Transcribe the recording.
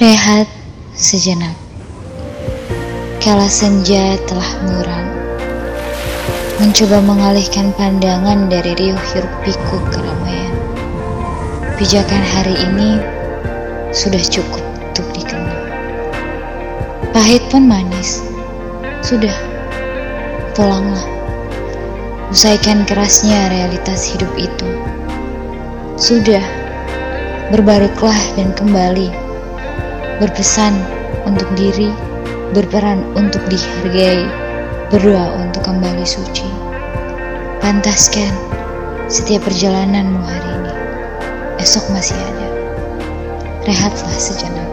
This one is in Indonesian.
Rehat sejenak. Kala senja telah muram. Mencoba mengalihkan pandangan dari riuh hiruk pikuk keramaian. Pijakan hari ini sudah cukup untuk dikenal. Pahit pun manis. Sudah, pulanglah. Usaikan kerasnya realitas hidup itu. Sudah, berbaliklah dan kembali. Berpesan untuk diri, berperan untuk dihargai, berdoa untuk kembali suci. Pantaskan setiap perjalananmu hari ini. Esok masih ada. Rehatlah sejenak.